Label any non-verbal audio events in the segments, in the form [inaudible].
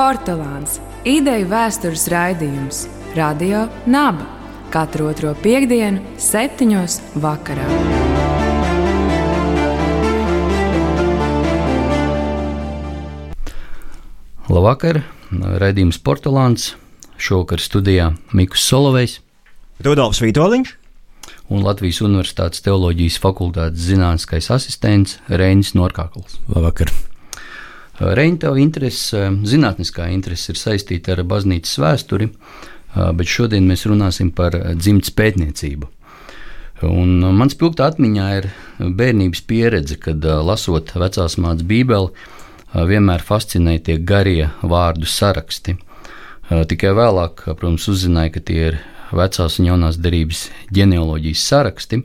Portugāns - ideju vēstures raidījums Radio Naba katru otro piekdienu, septiņos vakarā. Labvakar! Raidījums Portugāns. Šovakar studijā Mikls Solovejs Rudolfs Vitoļņš un Latvijas Universitātes teoloģijas fakultātes zinātniskais asistents Reinis Norkākls. Labvakar! Reina, tev interese, zinātniskā interese ir saistīta ar baznīcas vēsturi, bet šodien mēs runāsim par dzimtas pētniecību. Un mans pilgta atmiņā ir bērnības pieredze, kad lasot vecās mācības bībeli, vienmēr fascinēja tie garie vārdu saraksti. Tikai vēlāk, protams, uzzināju, ka tie ir vecās un jaunās derības ģenealoģijas saraksti.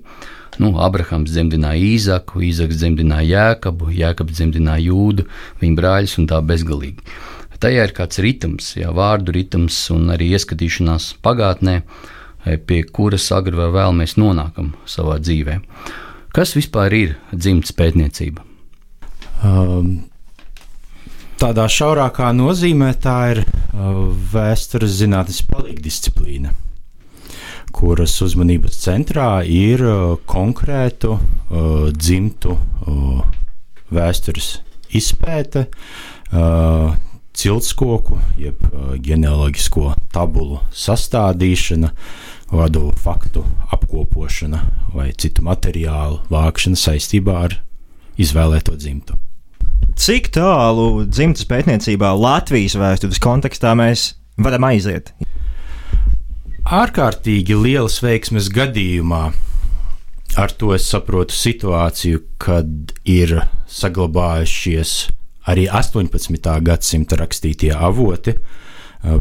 Nu, Abrahams dzemdināja Īzaku, Īzaks dzemdināja Jēkabu, Jēkabs dzemdināja Jūdu, viņa brāļus un tā bezgalīgi. Tajā ir kāds ritms, jā, vārdu ritms un arī ieskatīšanās pagātnē, pie kuras agri vai vēl mēs nonākam savā dzīvē. Kas vispār ir dzimts pētniecība? Um, tādā šaurākā nozīmē tā ir uh, vēstures zinātnes palīgdisciplīna kuras uzmanības centrā ir uh, konkrētu uh, dzimtu uh, vēstures izpēte, ciltskoku, jeb genealoģisko tabulu sastādīšana, vadu faktu apkopošana vai citu materiālu vākšana saistībā ar izvēlēto dzimtu. Cik tālu dzimtas pētniecībā Latvijas vēstures kontekstā mēs varam aiziet? Ārkārtīgi lielas veiksmes gadījumā. Ar to es saprotu situāciju, kad ir saglabājušies arī 18. gadsimta rakstītie avoti,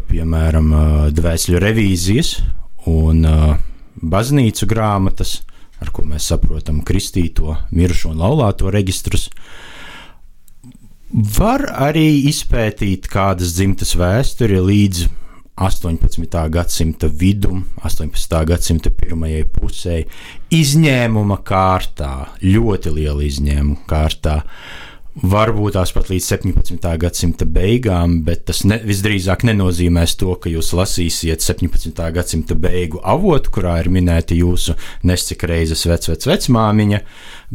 piemēram, dvēsļu revīzijas un baznīcu grāmatas, ar ko mēs saprotam kristīto, mirušo un laulāto reģistrus. Var arī izpētīt kādas dzimtas vēsturi līdz 18. gadsimta vidum, 18. gadsimta pirmajai pusē, izņēmuma kārtā, ļoti liela izņēmuma kārtā. Varbūt tās pat līdz 17. gadsimta beigām, bet tas ne, visdrīzāk nenozīmēs to, ka jūs lasīsiet 17. gadsimta beigu avotu, kurā ir minēta jūsu nescik reizes vecvec vecmāmiņa,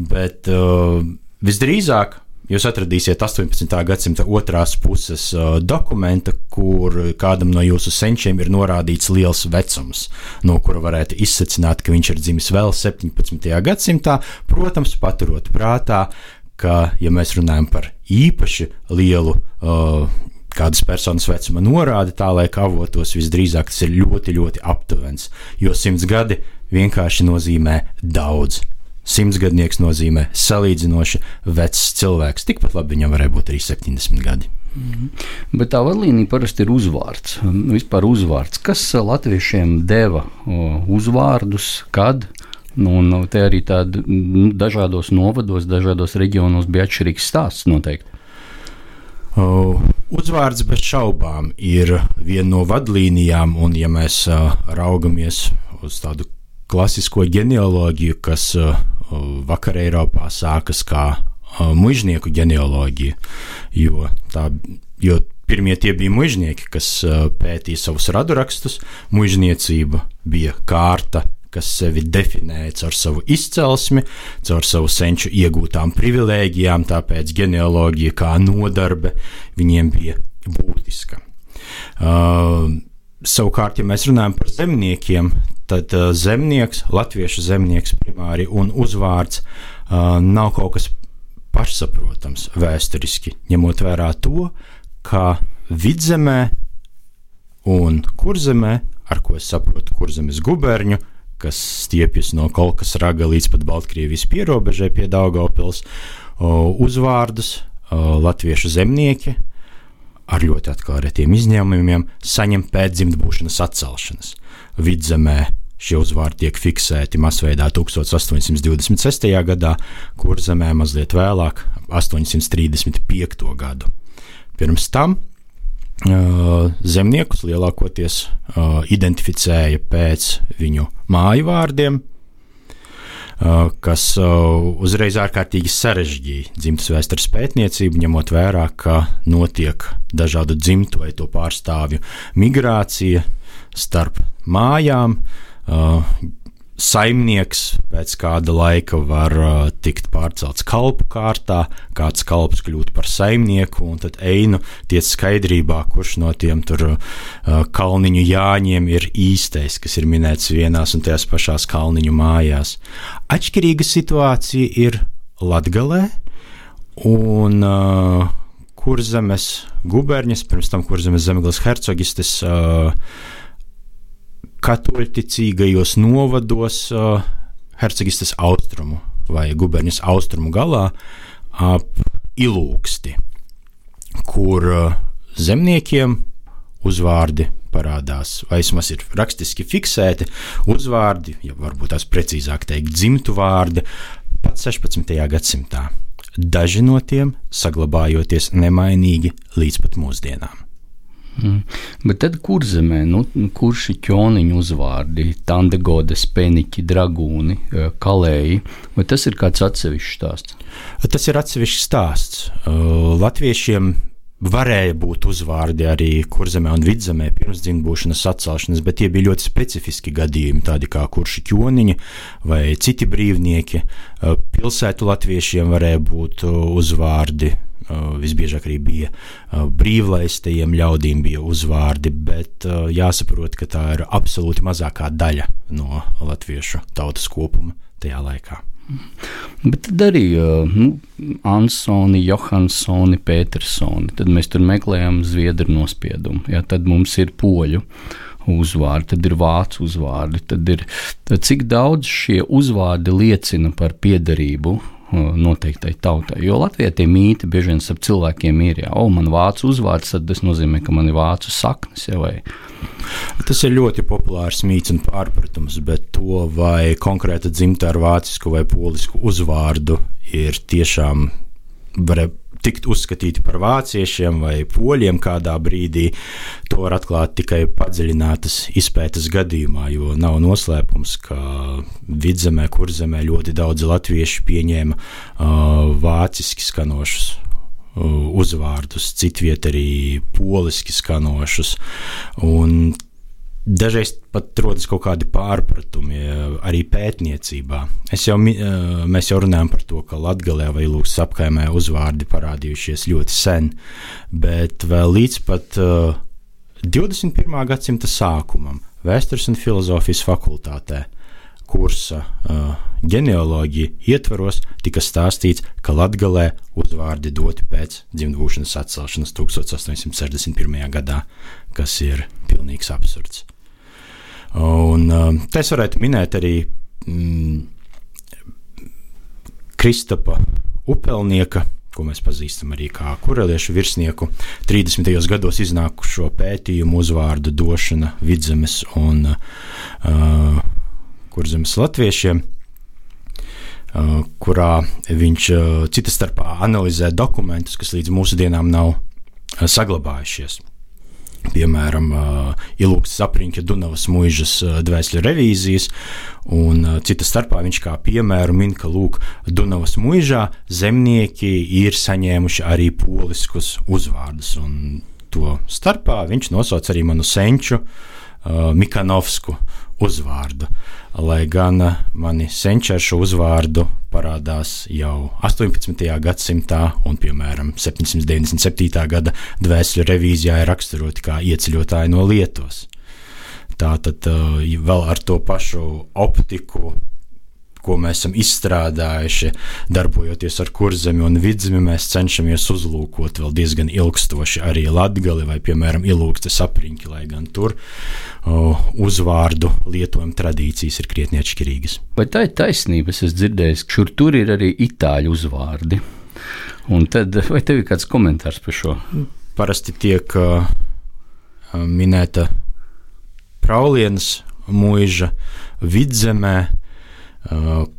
bet uh, visdrīzāk jūs atradīsiet 18. gadsimta otrās puses uh, dokumentu, kur kādam no jūsu senčiem ir norādīts liels vecums, no kura varētu izsacināt, ka viņš ir dzimis vēl 17. gadsimtā, protams, paturot prātā, ka, ja mēs runājam par īpaši lielu uh, kādas personas vecuma norādi, tā laika avotos visdrīzāk tas ir ļoti, ļoti aptuvens, jo simts gadi vienkārši nozīmē daudz. Simtsgadnieks nozīmē salīdzinoši vecs cilvēks. Tikpat labi viņam varēja būt arī 70 gadi. -hmm. Bet tā vadlīnija parasti ir uzvārds. Vispār uzvārds. Kas latviešiem deva uzvārdus, kad? Nu, un te arī tādi nu, dažādos novados, dažādos reģionos bija atšķirīgs stāsts noteikti. Uh, uzvārds bez šaubām ir viena no vadlīnijām, un ja mēs uh, raugamies uz tādu klasisko ģenealoģiju, kas uh, vakar Eiropā sākas kā uh, mužnieku ģenealoģija, jo, tā, jo pirmie tie bija mužnieki, kas uh, pētīja savus radurakstus. Mužniecība bija kārta, kas sevi definēja caur savu izcelsmi, caur savu senču iegūtām privilēģijām, tāpēc ģenealoģija kā nodarbe viņiem bija būtiska. Uh, Savukārt, ja mēs runājam par zemniekiem, tad uh, zemnieks, latviešu zemnieks primāri un uzvārds uh, nav kaut kas pašsaprotams vēsturiski, ņemot vērā to, ka vidzemē un kurzemē, ar ko es saprotu kurzemes guberņu, kas stiepjas no Kolkas raga līdz pat Baltkrievijas pierobežai pie Daugavpils, uzvārdus latviešu zemnieki ar ļoti retiem izņēmumiem, saņem pēcdzimtbūšanas atcelšanas. Vidzemē šie uzvārdi tiek fiksēti masveidā 1826. gadā, kur zemē mazliet vēlāk, 835. gadu. Pirms tam uh, zemniekus lielākoties uh, identificēja pēc viņu māju vārdiem. kas uzreiz ārkārtīgi sarežģīja dzimtas vēstures pētniecību, ņemot vērā, ka notiek dažādu dzimtu vai to pārstāvju migrācija starp mājām saimnieks pēc kāda laika var uh, tikt pārcelts kalpu kārtā, kāds kalps kļūt par saimnieku, un tad einu tiek skaidrībā, kurš no tiem tur uh, kalniņu jāņiem ir īstais, kas ir minēts vienās un tajās pašās kalniņu mājās. Atšķirīga situācija ir Latgalē un uh, Kurzemes guberņas, pirms tam Kurzemes zemeglas hercogistes. Uh, katoļticīgajos novados uh, Hercegistas austrumu vai gubernijas austrumu galā ap ilūksti, kur uh, zemniekiem uzvārdi parādās, vai vismaz ir rakstiski fiksēti uzvārdi, ja varbūt tās precīzāk teikt, dzimtu vārdi, pat 16. gadsimtā. Daži no tiem saglabājoties nemainīgi līdz pat mūsdienām. Mm. Bet tad kur zemē, nu, kurš ir ķoniņu uzvārdi, tandegodes, peniķi, dragūni, eh, kalēji, vai tas ir kāds atsevišķs stāsts? Tas ir atsevišķs stāsts. Uh, latviešiem varēja būt uzvārdi arī kurzemē un vidzemē pirms dzimšanas atcelšanas, bet tie bija ļoti specifiski gadījumi, tādi kā kurši ķoniņi vai citi brīvnieki. Uh, pilsētu latviešiem varēja būt uzvārdi visbiežāk arī bija brīvlaistajiem ļaudīm bija uzvārdi, bet jāsaprot, ka tā ir absolūti mazākā daļa no latviešu tautas kopuma tajā laikā. Bet tad arī nu, Ansoni, Johansoni, Petersoni. Tad mēs tur meklējam zviedru nospiedumu. Ja, tad mums ir poļu uzvārdi, tad ir vācu uzvārdi. Tad ir, tad cik daudz šie uzvārdi liecina par piederību noteiktai tautai. Jo Latvijā tie mīti bieži vien starp cilvēkiem ir, ja, o, man vācu uzvārds, tad tas nozīmē, ka man ir vācu saknes. Ja, vai... Tas ir ļoti populārs mīts un pārpratums, bet to vai konkrēta dzimta ar vācisku vai polisku uzvārdu ir tiešām var tikt uzskatīti par vāciešiem vai poļiem kādā brīdī, to var atklāt tikai padziļinātas izpētes gadījumā, jo nav noslēpums, ka vidzemē, kurzemē ļoti daudz latviešu pieņēma uh, vāciski skanošus uzvārdus, citviet arī poliski skanošus. Un Dažreiz pat rodas kaut kādi pārpratumi arī pētniecībā. Jau, mēs jau runājam par to, ka Latvijā vai Lūks apkaimē uzvārdi parādījušies ļoti sen, bet vēl līdz pat uh, 21. gadsimta sākumam Vēstures un filozofijas fakultātē kursa ģenealoģija ietvaros tika stāstīts, ka Latvijā uzvārdi doti pēc dzimšanas atcelšanas 1861. gadā, kas ir pilnīgs absurds. Un, uh, te es varētu minēt arī mm, Kristapa Upelnieka, ko mēs pazīstam arī kā kureliešu virsnieku, 30. gados iznākušo pētījumu uzvārdu došana vidzemes un uh, kurzemes latviešiem. Uh, kurā viņš uh, cita starpā analizē dokumentus, kas līdz mūsdienām nav uh, saglabājušies piemēram, Ilūks apriņķa Dunavas mūžas dvēsļu revīzijas, un cita starpā viņš kā piemēru min, ka lūk, Dunavas mūžā zemnieki ir saņēmuši arī poliskus uzvārdus, un to starpā viņš nosauc arī manu senču uh, Mikanovsku uzvārdu. Lai gan mani šo uzvārdu parādās jau 18. gadsimtā, un, piemēram, 797. gada dvēseli revīzijā ir raksturoti kā ieceļotāji no Lietuvas. Tātad vēl ar to pašu optiku ko mēs esam izstrādājuši, darbojoties ar kurzemi un vidzemi, mēs cenšamies uzlūkot vēl diezgan ilgstoši arī latgali vai, piemēram, ilūgstes apriņķi, lai gan tur o, uzvārdu lietojuma tradīcijas ir krietni atšķirīgas. Vai tā ir taisnība? Es esmu dzirdējis, ka šur tur ir arī itāļu uzvārdi. Un tad, vai tev ir kāds komentārs par šo? Parasti tiek uh, minēta Praulienas mūža vidzemē, Uh,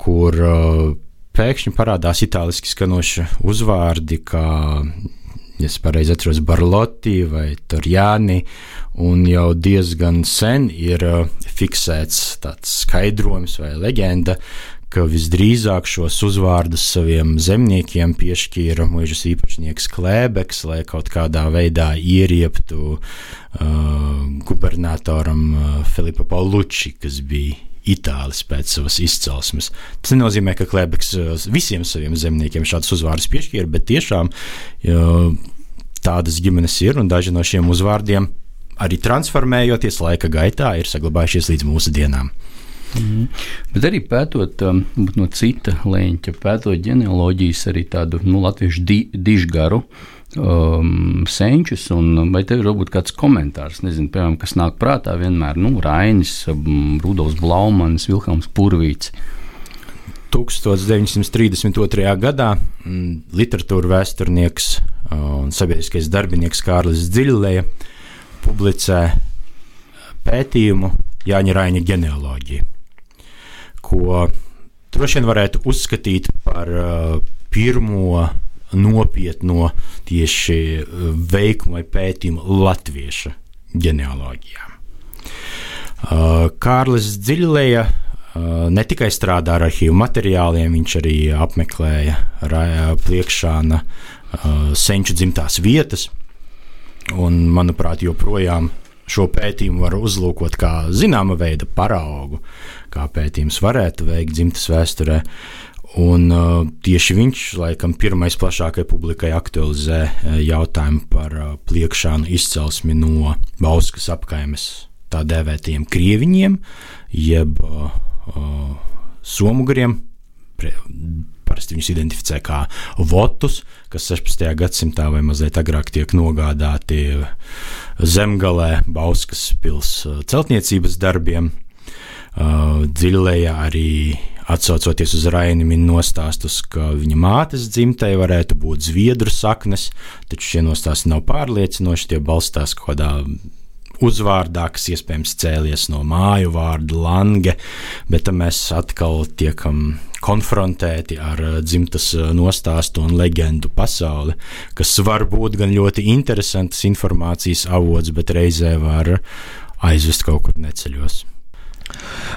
kur uh, pēkšņi parādās itāļuiski skanoši uzvārdi, kā, ja es pareizi atceros, Barlotti vai Torjāni, un jau diezgan sen ir uh, fiksēts tāds skaidrojums vai leģenda, ka visdrīzāk šos uzvārdus saviem zemniekiem piešķīra mūžas īpašnieks Klēbeks, lai kaut kādā veidā ierieptu uh, gubernatoram uh, Filipa Paulucci, kas bija itālis pēc savas izcelsmes. Tas nenozīmē, ka Klēbeks uh, visiem saviem zemniekiem šādus uzvārdus piešķīra, bet tiešām uh, tādas ģimenes ir un daži no šiem uzvārdiem arī transformējoties laika gaitā, ir saglabājušies līdz mūsu dienām. Mm. Bet arī pētot um, no cita leņķa, pētot ģenealoģijas, arī tādu nu, latviešu di, dižgaru. Um, senčus, un vai tev ir varbūt kāds komentārs, nezinu, piemēram, kas nāk prātā vienmēr, nu, Rainis, um, Rudolfs Blaumans, Vilhelms Purvīts. 1932. gadā mm, literatūra vēsturnieks uh, un sabiedriskais darbinieks Kārlis Dziļlēja publicē pētījumu Jāņa Raņa ģenealoģiju ko droši vien varētu uzskatīt par uh, pirmo nopietno tieši uh, veikumu vai pētījumu latviešu ģenealoģijā. Uh, Kārlis Dziļlēja ne tikai strādā ar arhīvu materiāliem, viņš arī apmeklēja pliekšāna senču dzimtās vietas, un, manuprāt, joprojām šo pētījumu var uzlūkot kā zināma veida paraugu, kā pētījums varētu veikt dzimtas vēsturē. Un uh, tieši viņš, laikam, pirmais plašākajai publikai aktualizē uh, jautājumu par uh, pliekšānu izcelsmi no Bauskas apkaimes tā dēvētajiem krieviņiem, jeb uh, uh, somugriem. Parasti viņus identificē kā votus, kas 16. gadsimtā vai mazliet agrāk tiek nogādāti zemgalē Bauskas pilsētas celtniecības darbiem. Uh, Dziļlējā arī atsaucoties uz Raini min nostāstus, ka viņa mātes dzimtai varētu būt zviedru saknes, taču šie nostāsti nav pārliecinoši, tie balstās kaut kādā uzvārdā, kas iespējams cēlies no māju vārda lange, bet mēs atkal tiekam konfrontēti ar dzimtas nostāstu un leģendu pasauli, kas var būt gan ļoti interesants informācijas avots, bet reizē var aizvest kaut kur neceļos.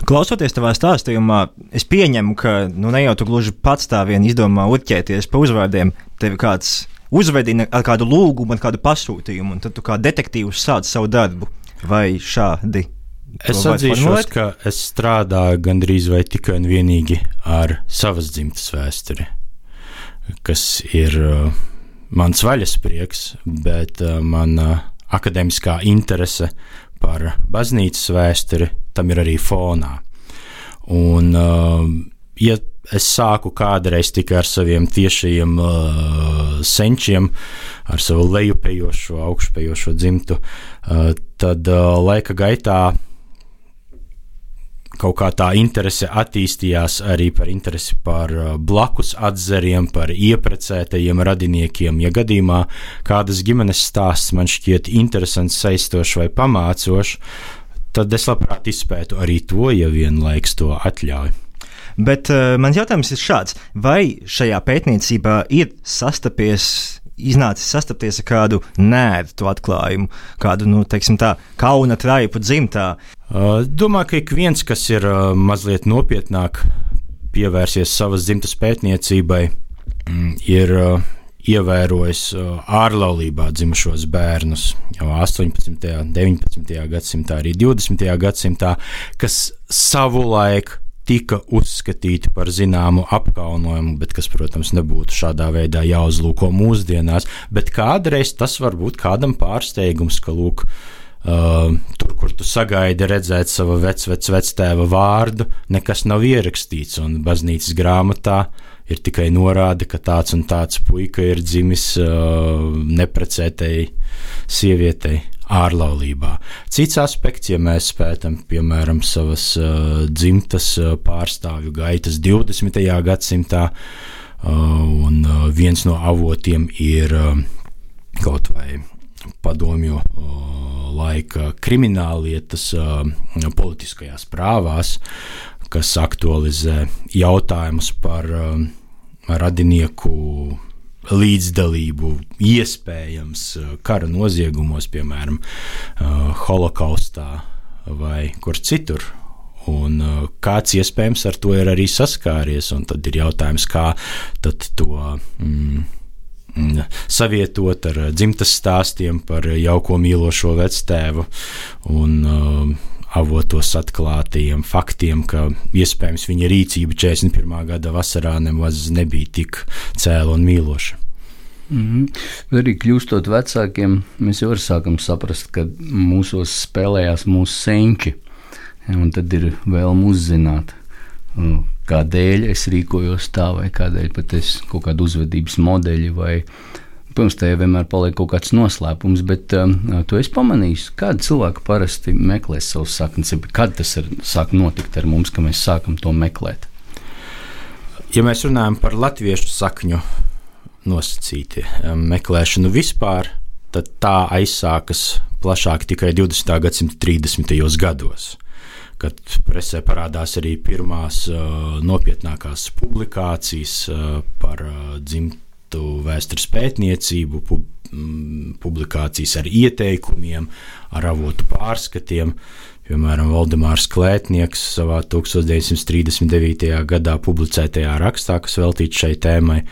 Klausoties tavā stāstījumā, es pieņemu, ka nu, ne jau tu gluži pats tā vien izdomā uķēties pa uzvārdiem. Tev kāds uzvedina ar kādu lūgumu, ar kādu pasūtījumu, un tad tu kā detektīvs sāc savu darbu. Vai šādi? Es atzīšos, ka es strādāju gandrīz vai tikai un vienīgi ar savas dzimtas vēsturi, kas ir uh, mans vaļasprieks, bet uh, mana uh, akadēmiskā interese par baznīcas vēsturi tam ir arī fonā. Un, uh, ja es sāku kādreiz tikai ar saviem tiešajiem uh, senčiem, ar savu lejupējošo, augšupejošo dzimtu, uh, tad uh, laika gaitā kaut kā tā interese attīstījās arī par interesi par uh, blakus atzariem, par ieprecētajiem radiniekiem. Ja gadījumā kādas ģimenes stāsts man šķiet interesants, saistošs vai pamācošs, tad es labprāt izpētu arī to, ja vienlaiks to atļauj. Bet uh, mans jautājums ir šāds: vai šajā pētniecībā ir sastapies iznācis sastapties ar kādu nērtu atklājumu, kādu, nu, teiksim tā, kauna traipu dzimtā. Uh, domāju, ka ik viens, kas ir uh, mazliet nopietnāk pievērsies savas dzimtas pētniecībai, mm, ir ievērojis ārlaulībā dzimušos bērnus jau 18., 19. gadsimtā, arī 20. gadsimtā, kas savulaik tika uzskatīti par zināmu apkaunojumu, bet kas, protams, nebūtu šādā veidā jāuzlūko mūsdienās. Bet kādreiz tas var būt kādam pārsteigums, ka, lūk, Uh, tur, kur tu sagaidi redzēt savu vecvectēva vārdu, nekas nav ierakstīts, un baznīcas grāmatā ir tikai norāde, ka tāds un tāds puika ir dzimis uh, neprecētai sievietei ārlaulībā. Cits aspekts, ja mēs pētām, piemēram, savas uh, dzimtas uh, pārstāvju gaitas 20. gadsimtā, uh, un uh, viens no avotiem ir uh, kaut vai padomju uh, laika krimināllietas uh, politiskajās prāvās, kas aktualizē jautājumus par uh, radinieku līdzdalību iespējams uh, kara noziegumos, piemēram, uh, holokaustā vai kur citur. Un uh, kāds iespējams ar to ir arī saskāries, un tad ir jautājums, kā to mm, mm, savietot ar dzimtas stāstiem par jauko mīlošo vectēvu un uh, avotos atklātajiem faktiem, ka iespējams viņa rīcība 41. gada vasarā nemaz nebija tik cēla un mīloša. Mm -hmm. Arī kļūstot vecākiem, mēs jau sākam saprast, ka mūsos spēlējās mūsu senči. Un tad ir vēlme uzzināt, kādēļ es rīkojos tā, vai kādēļ pat es kaut kādu uzvedības modeļu, vai Protams, te vienmēr paliek kaut kāds noslēpums, bet um, tu esi pamanījis, kāda cilvēka parasti meklē savus saknes. Kad tas ir, sāk notikt ar mums, ka mēs sākam to meklēt? Ja mēs runājam par latviešu sakņu nosacīti um, meklēšanu vispār, tad tā aizsākas plašāk tikai 20. gadsimta 30. gados kad presē parādās arī pirmās uh, nopietnākās publikācijas uh, par uh, dzimtu vēstures pētniecību, pub, mm, publikācijas ar ieteikumiem, ar avotu pārskatiem. Piemēram, Valdemārs Klētnieks savā 1939. gadā publicētajā rakstā, kas veltīts šai tēmai,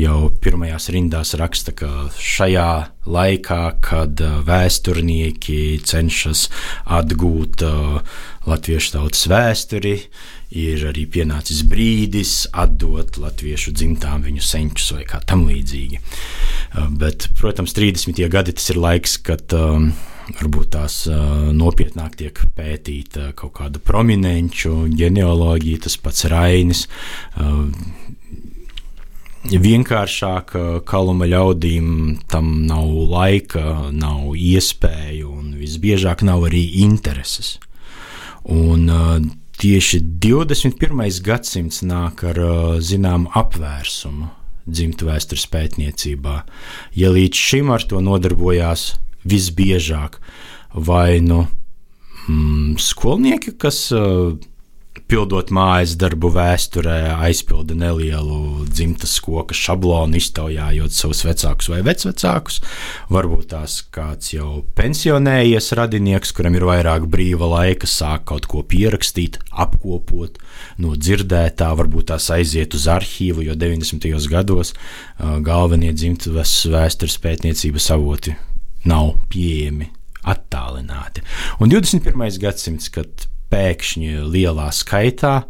jau pirmajās rindās raksta, ka šajā laikā, kad vēsturnieki cenšas atgūt latviešu tautas vēsturi, ir arī pienācis brīdis atdot latviešu dzimtām viņu senčus vai kā tam līdzīgi. Bet, protams, 30. gadi tas ir laiks, kad varbūt tās uh, nopietnāk tiek pētīta kaut kāda prominenču ģenealoģija, tas pats Rainis. Uh, vienkāršāk kaluma ļaudīm tam nav laika, nav iespēju un visbiežāk nav arī intereses. Un uh, tieši 21. gadsimts nāk ar uh, zināmu apvērsumu dzimtu vēstures pētniecībā. Ja līdz šim ar to nodarbojās visbiežāk vai nu mm, skolnieki, kas uh, pildot mājas darbu vēsturē, aizpilda nelielu dzimtas koka šablonu, iztaujājot savus vecākus vai vecvecākus. Varbūt tās kāds jau pensionējies radinieks, kuram ir vairāk brīva laika, sāk kaut ko pierakstīt, apkopot no dzirdētā, varbūt tās aiziet uz arhīvu, jo 90. gados uh, galvenie dzimtas vēstures pētniecības avoti nav pieejami attālināti. Un 21. gadsimts, kad pēkšņi lielā skaitā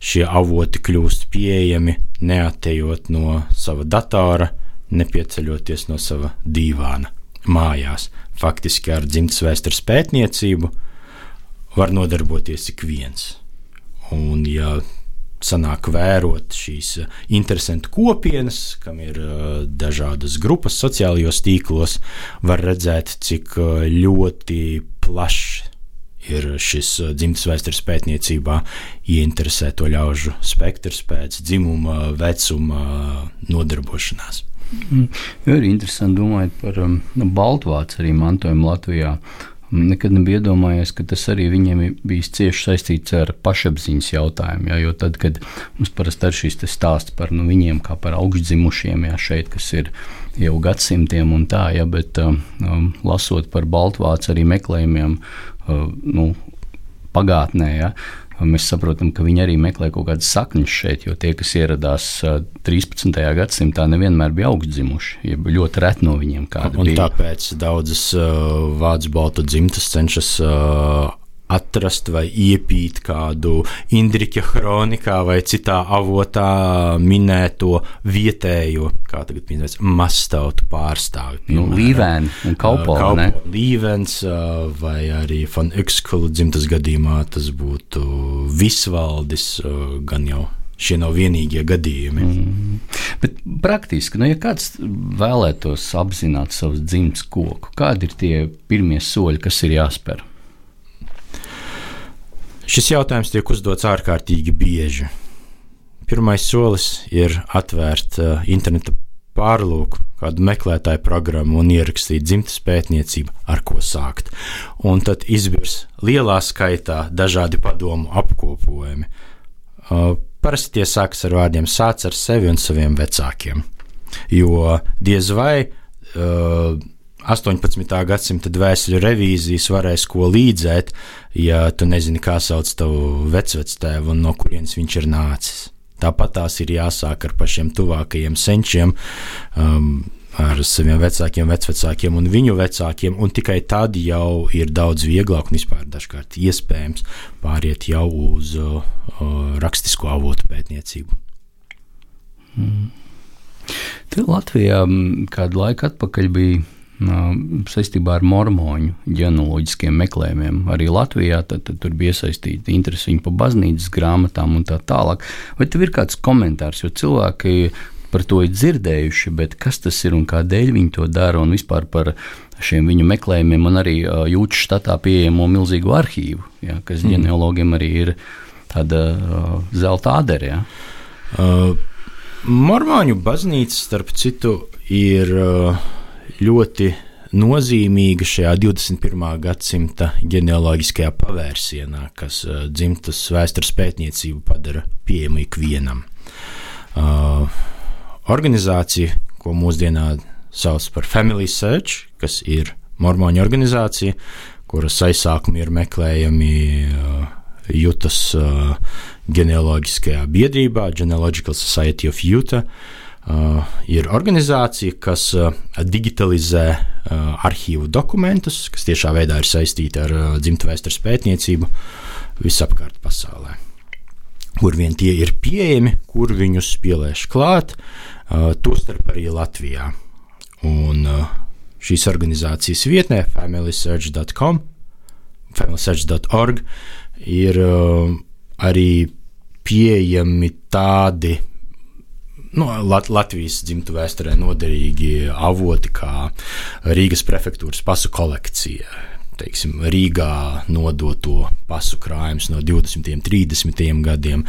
šie avoti kļūst pieejami, neatejot no sava datora, nepieceļoties no sava dīvāna mājās. Faktiski ar dzimtas vēstures pētniecību var nodarboties ik viens. Un, ja sanāk vērot šīs eh, interesantu kopienas, kam ir uh, dažādas grupas sociālajos tīklos, var redzēt, cik uh, ļoti plašs ir šis uh, dzimtas vēstures pētniecībā ieinteresēto ļaužu spektrs pēc dzimuma, vecuma nodarbošanās. Mm. Jo ir interesanti domāt par um, Baltvācu arī mantojumu Latvijā. Nekad nebija iedomājies, ka tas arī viņiem bija cieši saistīts ar pašapziņas jautājumu. Jā, jo tad, kad mums parasti ir šis stāsts par nu, viņiem kā par augstdzimušiem, jā, šeit, kas ir jau gadsimtiem un tā, jā, bet um, um lasot par Baltvācu arī meklējumiem uh, nu, pagātnē, jā, mēs saprotam, ka viņi arī meklē kaut kādas saknes šeit, jo tie, kas ieradās 13. gadsimtā, nevienmēr bija augstzimuši. Ja ļoti reti no viņiem kādi bija. Tāpēc daudzas uh, vācu baltu dzimtas cenšas uh, atrast vai iepīt kādu Indriča kronikā vai citā avotā minēto vietējo, kā tagad minēts, mastautu pārstāvi. Nu, Līvēni un Kaupo. Uh, Kaupo Līvens uh, vai arī Fan Ekskulu dzimtas gadījumā tas būtu Visvaldis, uh, gan jau šie nav vienīgie gadījumi. Mm. Bet praktiski, nu, ja kāds vēlētos apzināt savus dzimtas koku, kādi ir tie pirmie soļi, kas ir jāspēr? Šis jautājums tiek uzdots ārkārtīgi bieži. Pirmais solis ir atvērt uh, interneta pārlūku, kādu meklētāju programmu un ierakstīt dzimtas pētniecību, ar ko sākt. Un tad izbirs lielā skaitā dažādi padomu apkopojumi. Uh, parasti tie sākas ar vārdiem sāc ar sevi un saviem vecākiem. Jo diez vai uh, 18. gadsimta dvēseli revīzijas varēs ko līdzēt, ja tu nezini, kā sauc tavu vecvectēvu un no kurienes viņš ir nācis. Tāpat tās ir jāsāk ar pašiem tuvākajiem senčiem. Um, ar saviem vecākiem, vecākiem un viņu vecākiem, un tikai tad jau ir daudz vieglāk un vispār dažkārt iespējams pāriet jau uz uh, rakstisko avotu pētniecību. Mm. Te Latvijā kādu laiku atpakaļ bija saistībā ar mormoņu ģenealoģiskiem meklējumiem. Arī Latvijā tad, tad tur bija iesaistīta interese par baznīcas grāmatām un tā tālāk. Vai tev ir kāds komentārs, jo cilvēki par to ir dzirdējuši, bet kas tas ir un kādēļ viņi to dara un vispār par šiem viņu meklējumiem un arī jūtas štatā pieejamo milzīgo arhīvu, ja, kas mm. ģenealogiem arī ir tāda uh, zelta ādere. Ja. Uh, Mormāņu baznīca, starp citu, ir uh, ļoti nozīmīga šajā 21. gadsimta ģenealoģiskajā pavērsienā, kas uh, dzimtas vēstures pētniecību padara pieejamu ikvienam. Uh, organizācija, ko mūsdienā sauc par Family Search, kas ir mormoņu organizācija, kuras aizsākumi ir meklējami uh, Jutas uh, ģenealoģiskajā biedrībā, Genealogical Society of Utah. Uh, ir organizācija, kas uh, digitalizē uh, arhīvu dokumentus, kas tiešā veidā ir saistīti ar dzimtu vēstures pētniecību visapkārt pasaulē. Kur vien tie ir pieejami, kur viņus pieliež klāt, tostarp arī Latvijā. Un šīs organizācijas vietnē, familysearch.com, familysearch.org, ir arī pieejami tādi nu, Lat Latvijas dzimtu vēsturē noderīgi avoti kā Rīgas prefektūras pasu kolekcija. Teiksim, Rīgā nodoto pasu krājums no 20. un 30. gadiem,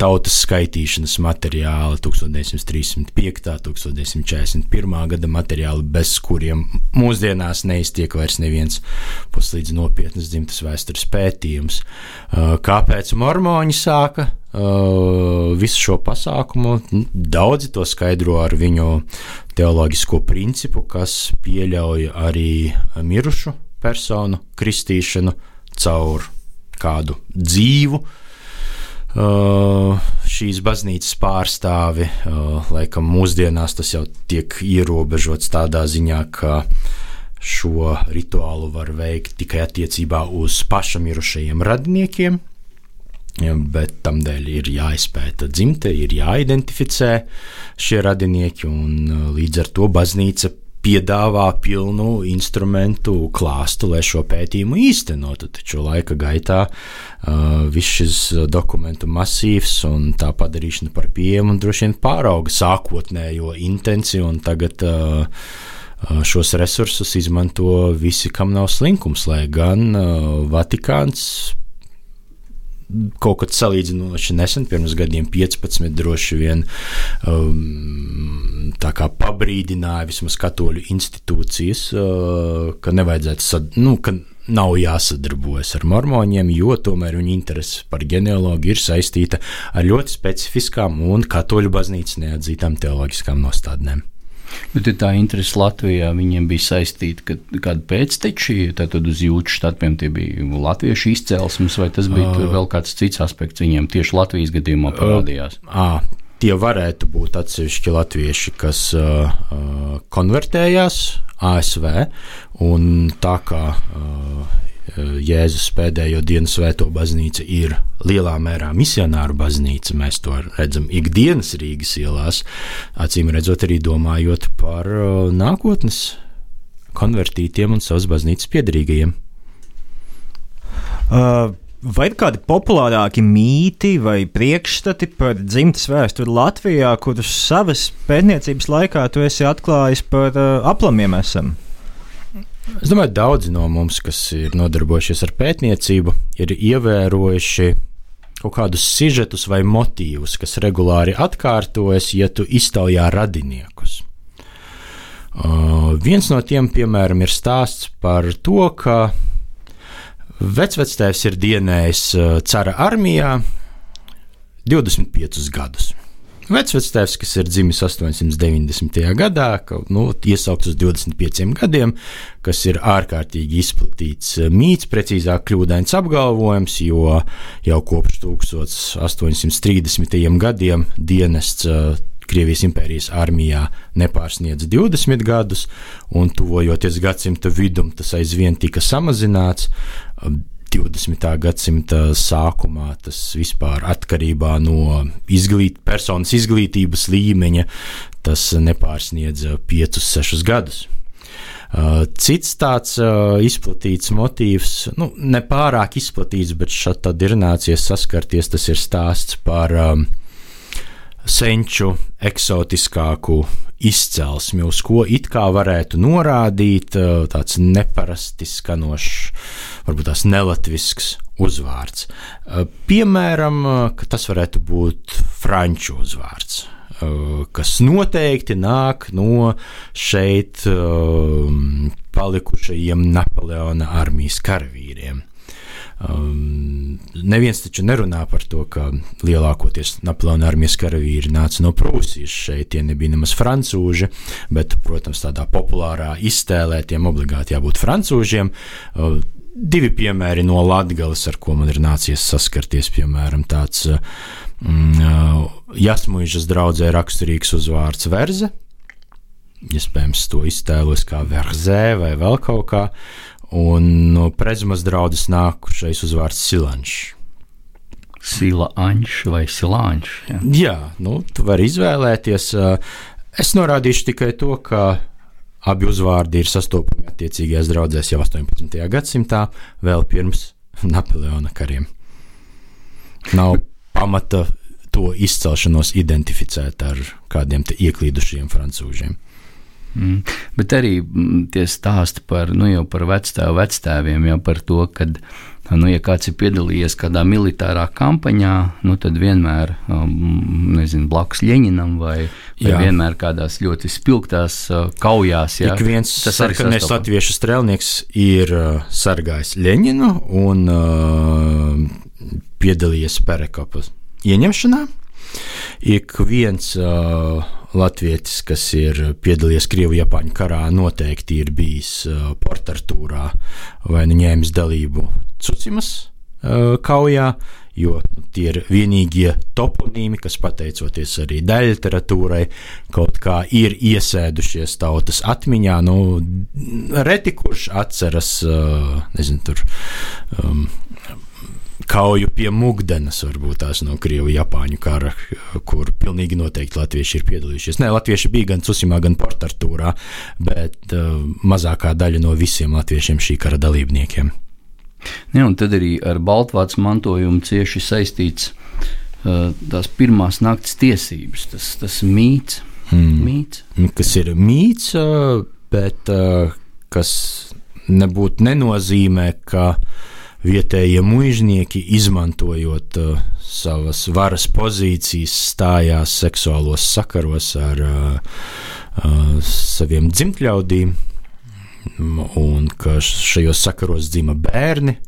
tautas skaitīšanas materiāli 1935. un 1941. gada materiāli, bez kuriem mūsdienās neiztiek vairs neviens puslīdz nopietnas dzimtas vēstures pētījums. Kāpēc mormoņi sāka visu šo pasākumu? Daudzi to skaidro ar viņu teoloģisko principu, kas pieļauj arī mirušu personu kristīšanu caur kādu dzīvu Uh, šīs baznīcas pārstāvi. Uh, laikam mūsdienās tas jau tiek ierobežots tādā ziņā, ka šo rituālu var veikt tikai attiecībā uz pašamirušajiem radiniekiem. Bet tam dēļ ir jāizpēta dzimte, ir jāidentificē šie radinieki, un uh, līdz ar to baznīca piedāvā pilnu instrumentu klāstu, lai šo pētījumu īstenotu. Taču laika gaitā uh, viss šis dokumentu masīvs un tā padarīšana par pieejamu droši vien pārauga sākotnējo intenciju, un tagad uh, uh, šos resursus izmanto visi, kam nav slinkums, lai gan uh, Vatikāns kaut kad salīdzinoši nesen, pirms gadiem 15, droši vien um, pabrīdināja vismaz katoļu institūcijas, uh, ka nevajadzētu, sad, nu, ka nav jāsadarbojas ar mormoņiem, jo tomēr viņa interese par ģenealoģiju ir saistīta ar ļoti specifiskām un katoļu baznīcas neatzītām teoloģiskām nostādnēm. Bet tā interese Latvijā viņiem bija saistīta ka, kādu pēcteči, tad uz jūtas štatiem tie bija latviešu izcelsmes, vai tas bija uh, vēl kāds cits aspekts viņiem? Tieši Latvijas gadījumā parādījās? Uh, uh, tie varētu būt atsevišķi latvieši, kas uh, konvertējās ASV, un tā kā uh, Jēzus pēdējo dienu svēto baznīca ir lielā mērā misionāru baznīca. Mēs to redzam ikdienas Rīgas ielās, acīm redzot, arī domājot par eh, nākotnes konvertītiem un savas baznīcas piedarīgajiem. Uh. Vai ir kādi populārāki mīti vai priekšstati par dzimtas vēsturi Latvijā, kurus savas pētniecības laikā tu esi atklājis par uh, aplamiem esam? Es domāju, ka daudzi no mums, kas ir nodarbojušies ar pētniecību, ir ievērojuši kaut kādus sižetus vai motīvus, kas regulāri atkārtojas, ja tu iztaujā radiniekus. Uh, viens no tiem, piemēram, ir stāsts par to, ka vecvectēvs ir dienējis uh, cara armijā 25 gadus. Vecvectēvs, kas ir dzimis 890. gadā, ka, nu, iesaukts uz 25 gadiem, kas ir ārkārtīgi izplatīts mīts, precīzāk kļūdains apgalvojums, jo jau kopš 1830. gadiem dienests Krievijas impērijas armijā nepārsniedz 20 gadus, un tuvojoties gadsimta vidum, tas aizvien tika samazināts. 20. gadsimta sākumā tas vispār atkarībā no izglīt, personas izglītības līmeņa, tas nepārsniedz 5-6 gadus. Cits tāds uh, izplatīts motīvs, nu, ne pārāk izplatīts, bet šādi tad ir nācies saskarties, tas ir stāsts par um, senču eksotiskāku izcelsmi, uz ko it kā varētu norādīt tāds neparasti skanošs, varbūt tās nelatvisks uzvārds. Piemēram, ka tas varētu būt franču uzvārds kas noteikti nāk no šeit palikušajiem Napoleona armijas karavīriem. Um, neviens taču nerunā par to, ka lielākoties Napoleona armijas karavīri nāca no Prūsijas. Šeit tie nebija nemaz francūži, bet, protams, tādā populārā iztēlē tiem obligāti jābūt francūžiem. Uh, divi piemēri no Latvijas, ar ko man ir nācies saskarties, piemēram, tāds mm, uh, Jasmuīžas draudzē raksturīgs uzvārds Verze. Iespējams, to iztēlos kā Verzē vai vēl kaut kā. Un no prezmas draudzes nākušais uzvārds Silančs. Silāņš vai Silāņš? Jā. jā, nu, tu vari izvēlēties. Es norādīšu tikai to, ka abi uzvārdi ir sastopami attiecīgajās draudzēs jau 18. gadsimtā, vēl pirms [laughs] Napoleona kariem. Nav pamata to izcelšanos identificēt ar kādiem ieklīdušiem francūžiem. Mm. Bet arī mm, tie stāsti par, nu, par vecstāvu vectēviem, jau par to, ka, nu, ja kāds ir piedalījies kādā militārā kampaņā, nu, tad vienmēr, um, nezinu, blakus Ļeņinam vai, vai jā. vienmēr kādās ļoti spilgtās uh, kaujās. Jā, Ik viens sarkanais latviešu strēlnieks ir uh, sargājis Ļeņinu un uh, piedalījies Perekopas ieņemšanā. Ik viens uh, latvietis, kas ir piedalījies Krievu-Japāņu karā, noteikti ir bijis uh, Portartūrā vai nu ņēmis dalību Cucimas uh, kaujā, jo tie ir vienīgie toponīmi, kas pateicoties arī daļliteratūrai, kaut kā ir iesēdušies tautas atmiņā. Nu, reti kurš atceras, uh, nezinu, tur. Um, kauju pie Mugdenas, varbūt tās no Krievu-Japāņu kara, kur pilnīgi noteikti latvieši ir piedalījušies. Nē, latvieši bija gan Cusimā, gan Portartūrā, bet uh, mazākā daļa no visiem latviešiem šī kara dalībniekiem. Ne, un tad arī ar Baltvācu mantojumu cieši saistīts uh, tās pirmās naktas tiesības, tas, tas mīts, hmm. mīts. Kas ir mīts, uh, bet uh, kas nebūtu nenozīmē, ka uh, vietējie muiznieki, izmantojot uh, savas varas pozīcijas, stājās seksuālos sakaros ar uh, uh, saviem dzimtļaudīm, un ka šajos sakaros dzima bērni.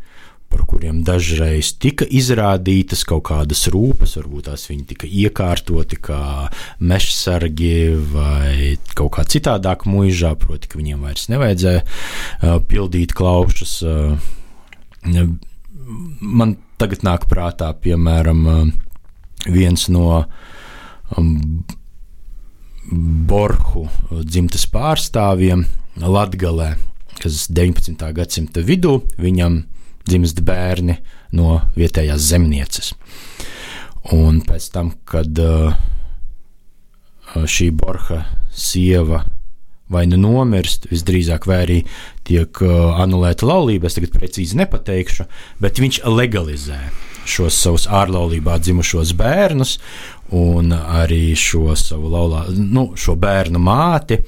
Par kuriem dažreiz tika izrādītas kaut kādas rūpes, varbūt tās viņi tika iekārtoti kā mežsargi vai kaut kā citādāk mūžā, proti, ka viņiem vairs nevajadzēja uh, pildīt klaušas. Uh, Man tagad nāk prātā, piemēram, viens no um, Borhu dzimtas pārstāvjiem Latgalē, kas 19. gadsimta vidū viņam dzimst bērni no vietējās zemnieces. Un pēc tam, kad uh, šī Borha sieva vai nu nomirst, visdrīzāk, vai arī tiek uh, anulēta laulība. Es tagad precīzi nepateikšu, bet viņš legalizē šos savus ārlaulībā dzimušos bērnus un arī šo savu laulā, nu, šo bērnu māti.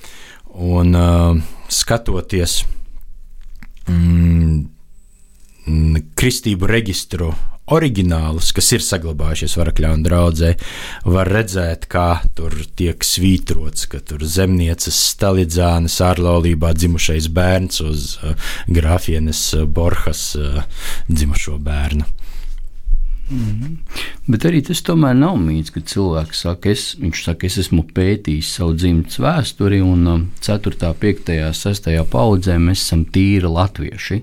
Un uh, skatoties mm, kristību reģistru oriģinālus, kas ir saglabājušies Varakļānu draudzē, var redzēt, kā tur tiek svītrots, ka tur zemnieces Stalidzānas ārlaulībā dzimušais bērns uz uh, grafienes uh, Borhas uh, dzimušo bērnu. Mm. Bet arī tas tomēr nav mīts, ka cilvēks saka, es, saka, es esmu pētījis savu dzimtas vēsturi, un 4., 5., 6. paudzē mēs esam tīri latvieši.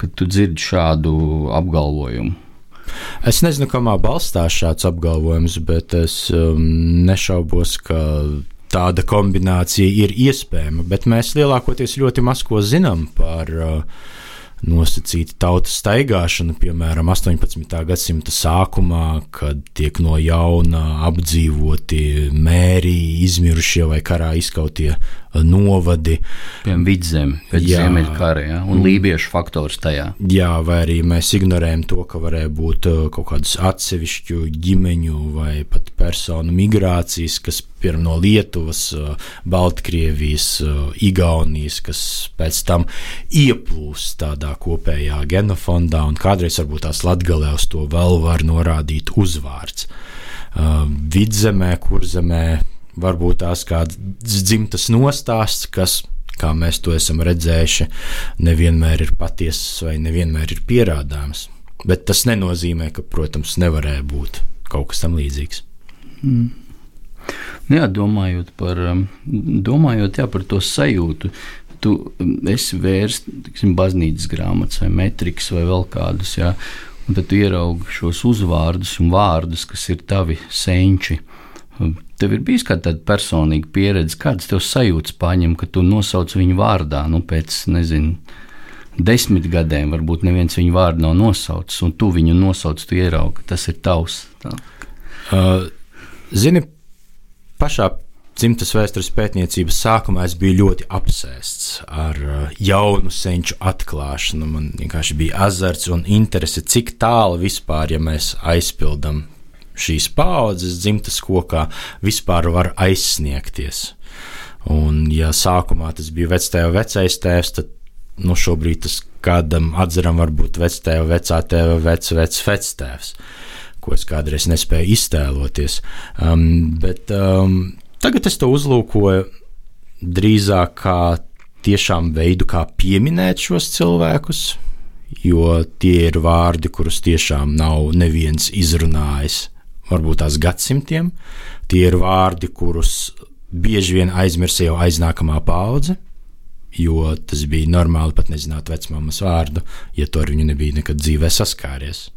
Kad tu dzirdi šādu apgalvojumu, Es nezinu, kamā balstās šāds apgalvojums, bet es um, nešaubos, ka tāda kombinācija ir iespējama. Bet mēs lielākoties ļoti maz ko zinām par uh, nosacīta tautas staigāšana, piemēram, 18. gadsimta sākumā, kad tiek no jauna apdzīvoti mēri, izmirušie vai karā izkautie novadi. Piemēram, vidzemē, pēc Ziemeļkara, ja, un lībiešu faktors tajā. Jā, vai arī mēs ignorējam to, ka varēja būt uh, kaut kādas atsevišķu ģimeņu vai pat personu migrācijas, kas piemēram no Lietuvas, uh, Baltkrievijas, uh, Igaunijas, kas pēc tam ieplūst tādā kopējā genofondā, un kādreiz varbūt tās latgalē uz to vēl var norādīt uzvārds. Vidzemē, kurzemē, varbūt tās kāds dzimtas nostāsts, kas, kā mēs to esam redzējuši, nevienmēr ir patiesas vai nevienmēr ir pierādāms. Bet tas nenozīmē, ka, protams, nevarēja būt kaut kas tam līdzīgs. Mm. Nu jā, domājot par, um, domājot, jā, par to sajūtu, tu esi vērsts baznīcas grāmatas vai metrikas vai vēl kādus, jā, un tad tu ieraugi šos uzvārdus un vārdus, kas ir tavi senči. Tev ir bijis kāda personīga pieredze, kādas tev sajūtas paņem, ka tu nosauc viņu vārdā, nu, pēc, nezinu, desmit gadiem, varbūt neviens viņu vārdu nav nosaucis, un tu viņu nosauc, tu ieraugi, tas ir tavs. Tā. Uh, zini, pašā dzimtas vēstures pētniecības sākumā es biju ļoti apsēsts ar uh, jaunu senču atklāšanu. Man vienkārši bija azarts un interese, cik tālu vispār, ja mēs aizpildām šīs paudzes dzimtas kokā vispār var aizsniegties. Un, ja sākumā tas bija vectēva vecais tēvs, tad nu, šobrīd tas kādam atzeram var būt vectēva, vecā tēva, vec, vec, vectēvs, ko es kādreiz nespēju iztēloties. Um, bet um, tagad es to uzlūkoju drīzāk kā tiešām veidu, kā pieminēt šos cilvēkus, jo tie ir vārdi, kurus tiešām nav neviens izrunājis varbūt tās gadsimtiem. Tie ir vārdi, kurus bieži vien aizmirsa jau aiznākamā paudze, jo tas bija normāli pat nezināt vecmāmas vārdu, ja to ar viņu nebija nekad dzīvē saskāries.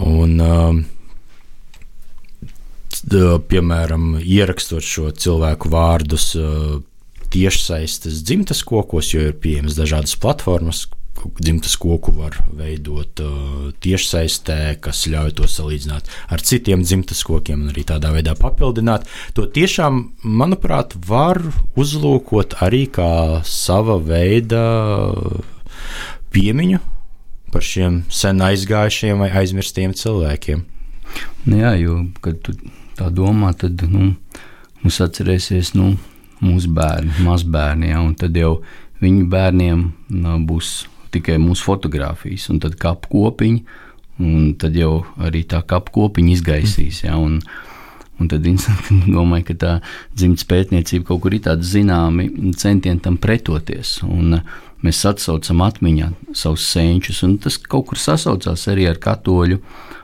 Un, uh, piemēram, ierakstot šo cilvēku vārdus tiešsaistes dzimtas kokos, jo ir pieejamas dažādas platformas, dzimtas koku var veidot uh, tiešsaistē, kas ļauj to salīdzināt ar citiem dzimtas kokiem un arī tādā veidā papildināt. To tiešām, manuprāt, var uzlūkot arī kā sava veida piemiņu par šiem sen aizgājušiem vai aizmirstiem cilvēkiem. Nu jā, jo, kad tu tā domā, tad nu, mums atcerēsies nu, mūsu bērni, mazbērni, ja, tad jau viņu bērniem nu, būs tikai mūsu fotografijas, un tad kapu kopiņi, un tad jau arī tā kapu kopiņa izgaisīs. Ja, un, Un tad viņi [laughs] domāja, ka tā dzimtas pētniecība kaut kur ir tāda zināma centieni tam pretoties. Un mēs atsaucam atmiņā savus senčus, un tas kaut kur sasaucās arī ar katoļu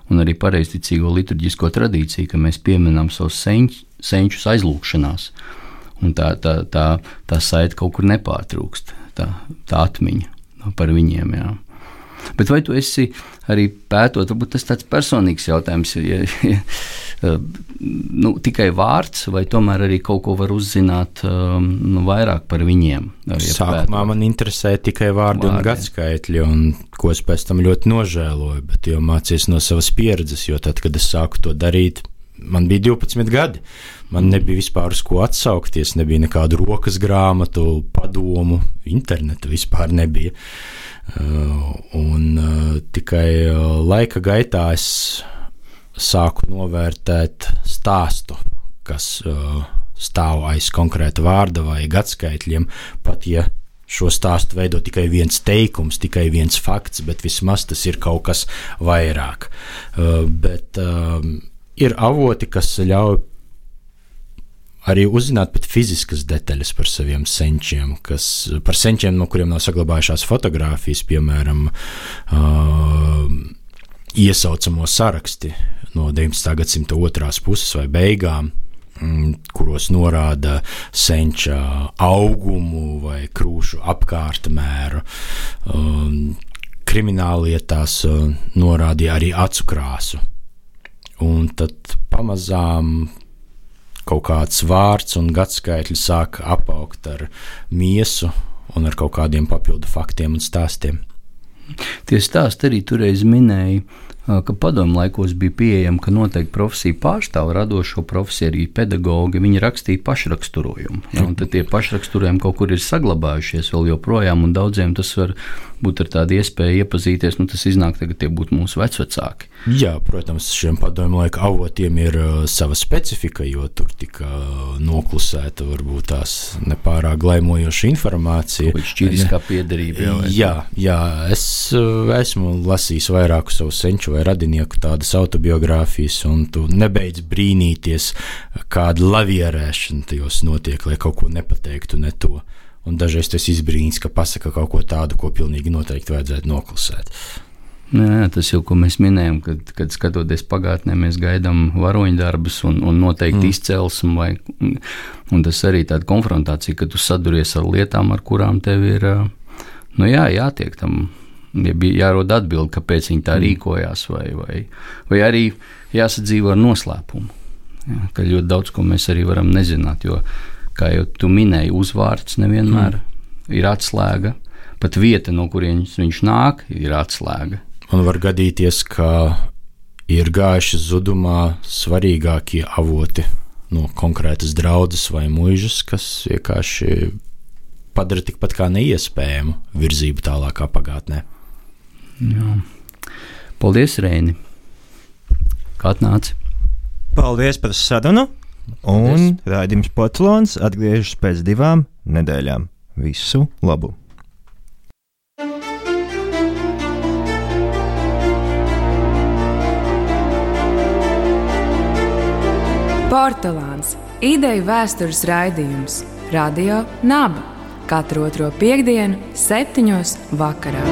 un arī pareizticīgo liturģisko tradīciju, ka mēs pieminam savus senč, senčus aizlūgšanās. Un tā, tā, tā, tā saita kaut kur nepārtrūkst, tā, tā atmiņa par viņiem. Jā. Bet vai tu esi arī pētot, varbūt tas tāds personīgs jautājums, ja, ja, nu, tikai vārds, vai tomēr arī kaut ko var uzzināt um, nu, vairāk par viņiem? Ja Sākumā pētot. man interesēja tikai vārdi, vārdi un gadskaitļi, un ko es pēc tam ļoti nožēloju, bet jau mācījos no savas pieredzes, jo tad, kad es sāku to darīt, man bija 12 gadi. Man nebija vispār uz ko atsaukties, nebija nekādu rokas grāmatu, padomu, interneta vispār nebija. Uh, un uh, tikai uh, laika gaitā es sāku novērtēt stāstu, kas stāv aiz konkrēta vārda vai gadskaitļiem, pat ja šo stāstu veido tikai viens teikums, tikai viens fakts, bet vismaz tas ir kaut kas vairāk. Bet ir avoti, kas ļauj arī uzzināt pat fiziskas detaļas par saviem senčiem, kas, par senčiem, no kuriem nav saglabājušās fotogrāfijas, piemēram. Uh, iesaucamo saraksti no 19. gadsimta otrās puses vai beigām, mm, kuros norāda senča augumu vai krūšu apkārtmēru. Um, krimināllietās uh, norādīja arī acu krāsu. Un tad pamazām kaut kāds vārds un gadskaitļi sāk apaugt ar miesu un ar kaut kādiem papildu faktiem un stāstiem. Tie stāsti arī toreiz minēja ka padomu laikos bija pieejama, ka noteikti profesija pārstāv radošo profesiju, arī pedagogi. Viņi rakstīja pašraksturojumu. Ja, tie pašraksturojumi kaut kur ir saglabājušies vēl joprojām, un daudziem tas var būt ar tādu iespēju iepazīties. Nu, tas iznāk, ka tie būtu mūsu vecvecāki. Jā, protams, šiem padomu laika avotiem ir uh, sava specifika, jo tur tika uh, noklusēta varbūt tās nepārāk glaimojoša informācija. Šķīriskā piederība. Jā, jā, jā, es uh, esmu lasījis vairāku savu senču vai radinieku tādas autobiogrāfijas, un tu nebeidz brīnīties, kāda lavierēšana tajos notiek, lai kaut ko nepateiktu ne to. Un dažreiz tas izbrīns, ka pasaka kaut ko tādu, ko pilnīgi noteikti vajadzētu noklusēt. Jā, tas jau, ko mēs minējām, kad, kad skatoties pagātnē, mēs gaidām varoņdarbus un, un noteikti mm. izcelsmi. Vai, un tas arī tāda konfrontācija, ka tu saduries ar lietām, ar kurām tev ir nu jā, jātiek tam ja bija jārod atbildi, kāpēc viņi tā mm. rīkojās, vai, vai, vai arī jāsadzīvo ar noslēpumu. Ja, ka ļoti daudz ko mēs arī varam nezināt, jo, kā jau tu minēji, uzvārds nevienmēr mm. ir atslēga. Pat vieta, no kurienes viņš nāk, ir atslēga. Man var gadīties, ka ir gājuši zudumā svarīgākie avoti no konkrētas draudzes vai mūžas, kas vienkārši padara tikpat kā neiespējamu virzību tālākā pagātnē. Jā. Paldies, Reini! Kā atnāci? Paldies par sarunu! Un raidījums Potlons atgriežas pēc divām nedēļām. Visu labu! Portugāns - ideju vēstures raidījums Radio Naba katru otro piekdienu, septiņos vakarā.